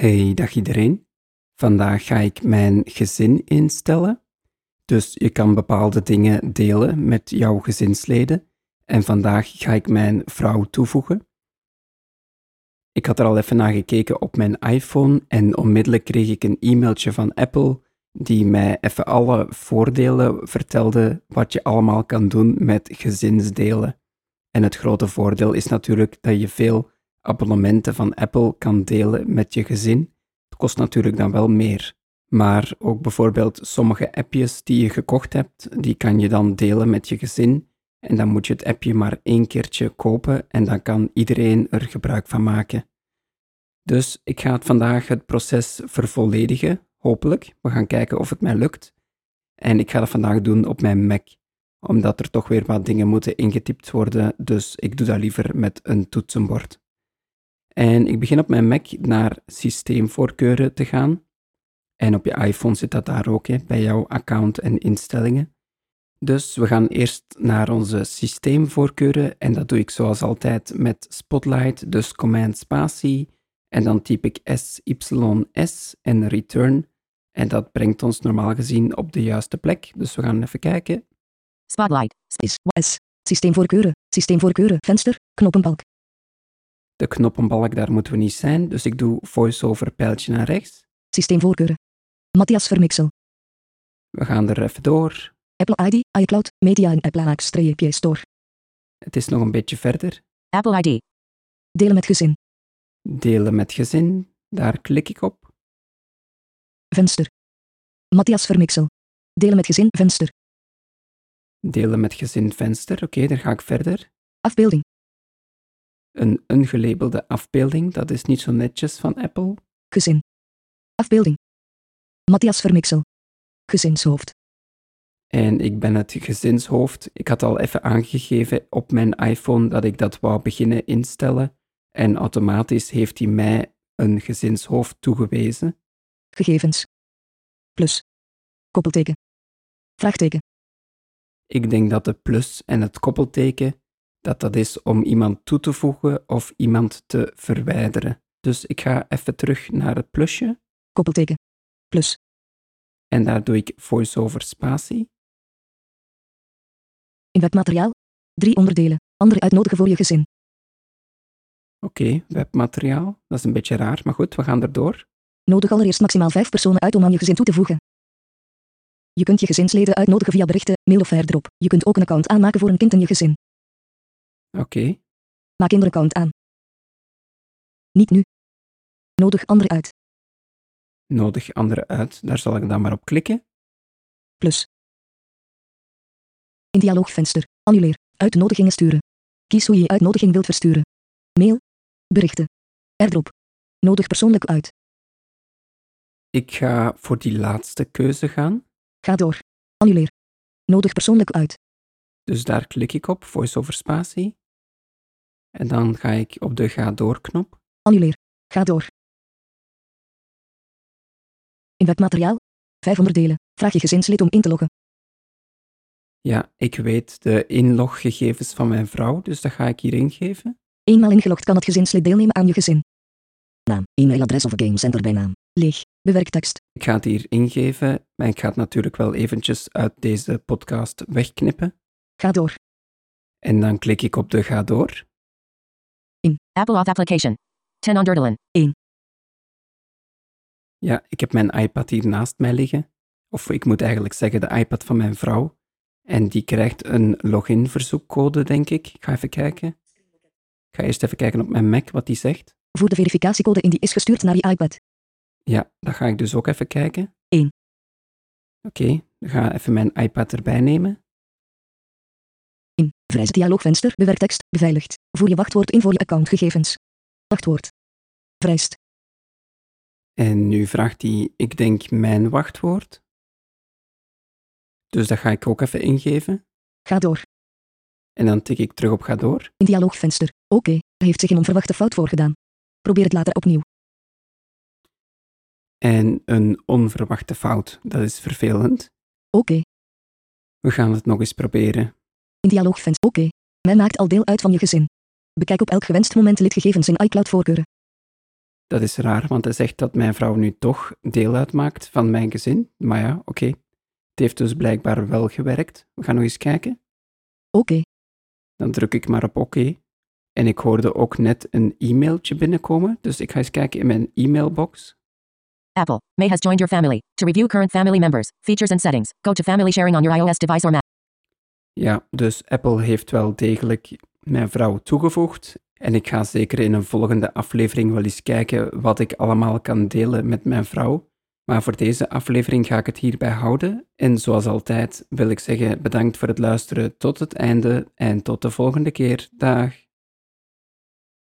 Hey, dag iedereen. Vandaag ga ik mijn gezin instellen. Dus je kan bepaalde dingen delen met jouw gezinsleden. En vandaag ga ik mijn vrouw toevoegen. Ik had er al even naar gekeken op mijn iPhone en onmiddellijk kreeg ik een e-mailtje van Apple die mij even alle voordelen vertelde wat je allemaal kan doen met gezinsdelen. En het grote voordeel is natuurlijk dat je veel abonnementen van Apple kan delen met je gezin. Het kost natuurlijk dan wel meer. Maar ook bijvoorbeeld sommige appjes die je gekocht hebt, die kan je dan delen met je gezin. En dan moet je het appje maar één keertje kopen en dan kan iedereen er gebruik van maken. Dus ik ga het vandaag het proces vervolledigen, hopelijk. We gaan kijken of het mij lukt. En ik ga dat vandaag doen op mijn Mac, omdat er toch weer wat dingen moeten ingetypt worden, dus ik doe dat liever met een toetsenbord. En ik begin op mijn Mac naar systeemvoorkeuren te gaan. En op je iPhone zit dat daar ook, hè, bij jouw account en instellingen. Dus we gaan eerst naar onze systeemvoorkeuren en dat doe ik zoals altijd met Spotlight, dus command spatie en dan typ ik SYS en return en dat brengt ons normaal gezien op de juiste plek. Dus we gaan even kijken. Spotlight, space, S, systeemvoorkeuren, systeemvoorkeuren, venster, knoppenbalk, De knoppenbalk, daar moeten we niet zijn, dus ik doe voiceover pijltje naar rechts. systeemvoorkeuren. Matthias Vermixel, We gaan er even door. Apple ID, iCloud, Media en Apple Axe Store. Het is nog een beetje verder. Apple ID. Delen met gezin, Delen met gezin, daar klik ik op. venster. Matthias Vermixel. Delen met gezin, venster. Delen met gezin venster, oké, daar ga ik verder. Afbeelding, Een ungelabelde afbeelding, dat is niet zo netjes van Apple. gezin. Afbeelding. Matthias Vermixel. Gezinshoofd. En ik ben het gezinshoofd. Ik had al even aangegeven op mijn iPhone dat ik dat wou beginnen instellen. En automatisch heeft hij mij een gezinshoofd toegewezen. Gegevens. Plus. Koppelteken. Vraagteken. Ik denk dat de plus en het koppelteken, dat dat is om iemand toe te voegen of iemand te verwijderen. Dus ik ga even terug naar het plusje Koppelteken. Plus. en daar doe ik voiceover spatie. In webmateriaal. Drie onderdelen. Andere uitnodigen voor je gezin. Oké, webmateriaal. Dat is een beetje raar, maar goed, we gaan erdoor. Nodig allereerst maximaal vijf personen uit om aan je gezin toe te voegen. Je kunt je gezinsleden uitnodigen via berichten, mail of verderop. Je kunt ook een account aanmaken voor een kind in je gezin. Oké, Maak kinderaccount aan. Niet nu. Nodig anderen uit. nodig anderen uit. Daar zal ik dan maar op klikken. Plus. In dialoogvenster. Annuleer. Uitnodigingen sturen. Kies hoe je je uitnodiging wilt versturen. Mail. Berichten. Airdrop. Nodig persoonlijk uit. Ik ga voor die laatste keuze gaan. Ga door. Annuleer. Nodig persoonlijk uit. Dus daar klik ik op, voiceover spatie. En dan ga ik op de ga door knop. Annuleer. Ga door. In webmateriaal. Vijf onderdelen. Vraag je gezinslid om in te loggen. Ja, ik weet de inloggegevens van mijn vrouw, dus dat ga ik hier ingeven. Eenmaal ingelogd kan het gezinslid deelnemen aan je gezin. Naam, e-mailadres of gamecenter bij naam. Leeg. Bewerk tekst. Ik ga het hier ingeven, maar ik ga het natuurlijk wel eventjes uit deze podcast wegknippen. Ga door. En dan klik ik op de ga door. Apple Auth application. 10 on Dirtalen. Ja, ik heb mijn iPad hier naast mij liggen. Of ik moet eigenlijk zeggen de iPad van mijn vrouw. En die krijgt een loginverzoekcode, denk ik. Ik ga even kijken. Ik ga eerst even kijken op mijn Mac wat die zegt. Voer de verificatiecode in die is gestuurd naar je iPad. Ja, dat ga ik dus ook even kijken. Eén. Oké, dan ga ik even mijn iPad erbij nemen. In. Dialoogvenster. Bewerk tekst. Beveiligd. Voer je wachtwoord in voor je accountgegevens. Wachtwoord. Vereist. En nu vraagt hij, ik denk, mijn wachtwoord. Dus dat ga ik ook even ingeven. Ga door. En dan tik ik terug op ga door. In dialoogvenster. Oké. Er heeft zich een onverwachte fout voorgedaan. Probeer het later opnieuw. En een onverwachte fout, dat is vervelend. Oké. We gaan het nog eens proberen. In dialoogvenster. Oké. Men maakt al deel uit van je gezin. Bekijk op elk gewenst moment lidgegevens in iCloud voorkeuren. Dat is raar, want hij zegt dat mijn vrouw nu toch deel uitmaakt van mijn gezin. Maar ja, oké. Het heeft dus blijkbaar wel gewerkt. We gaan nog eens kijken. Oké. Dan druk ik maar op oké. En ik hoorde ook net een e-mailtje binnenkomen, dus ik ga eens kijken in mijn e-mailbox. Apple. May has joined your family. To review current family members, features and settings, go to family sharing on your iOS device or Mac. Ja, dus Apple heeft wel degelijk mijn vrouw toegevoegd. En ik ga zeker in een volgende aflevering wel eens kijken wat ik allemaal kan delen met mijn vrouw. Maar voor deze aflevering ga ik het hierbij houden. En zoals altijd wil ik zeggen bedankt voor het luisteren tot het einde en tot de volgende keer. Dag.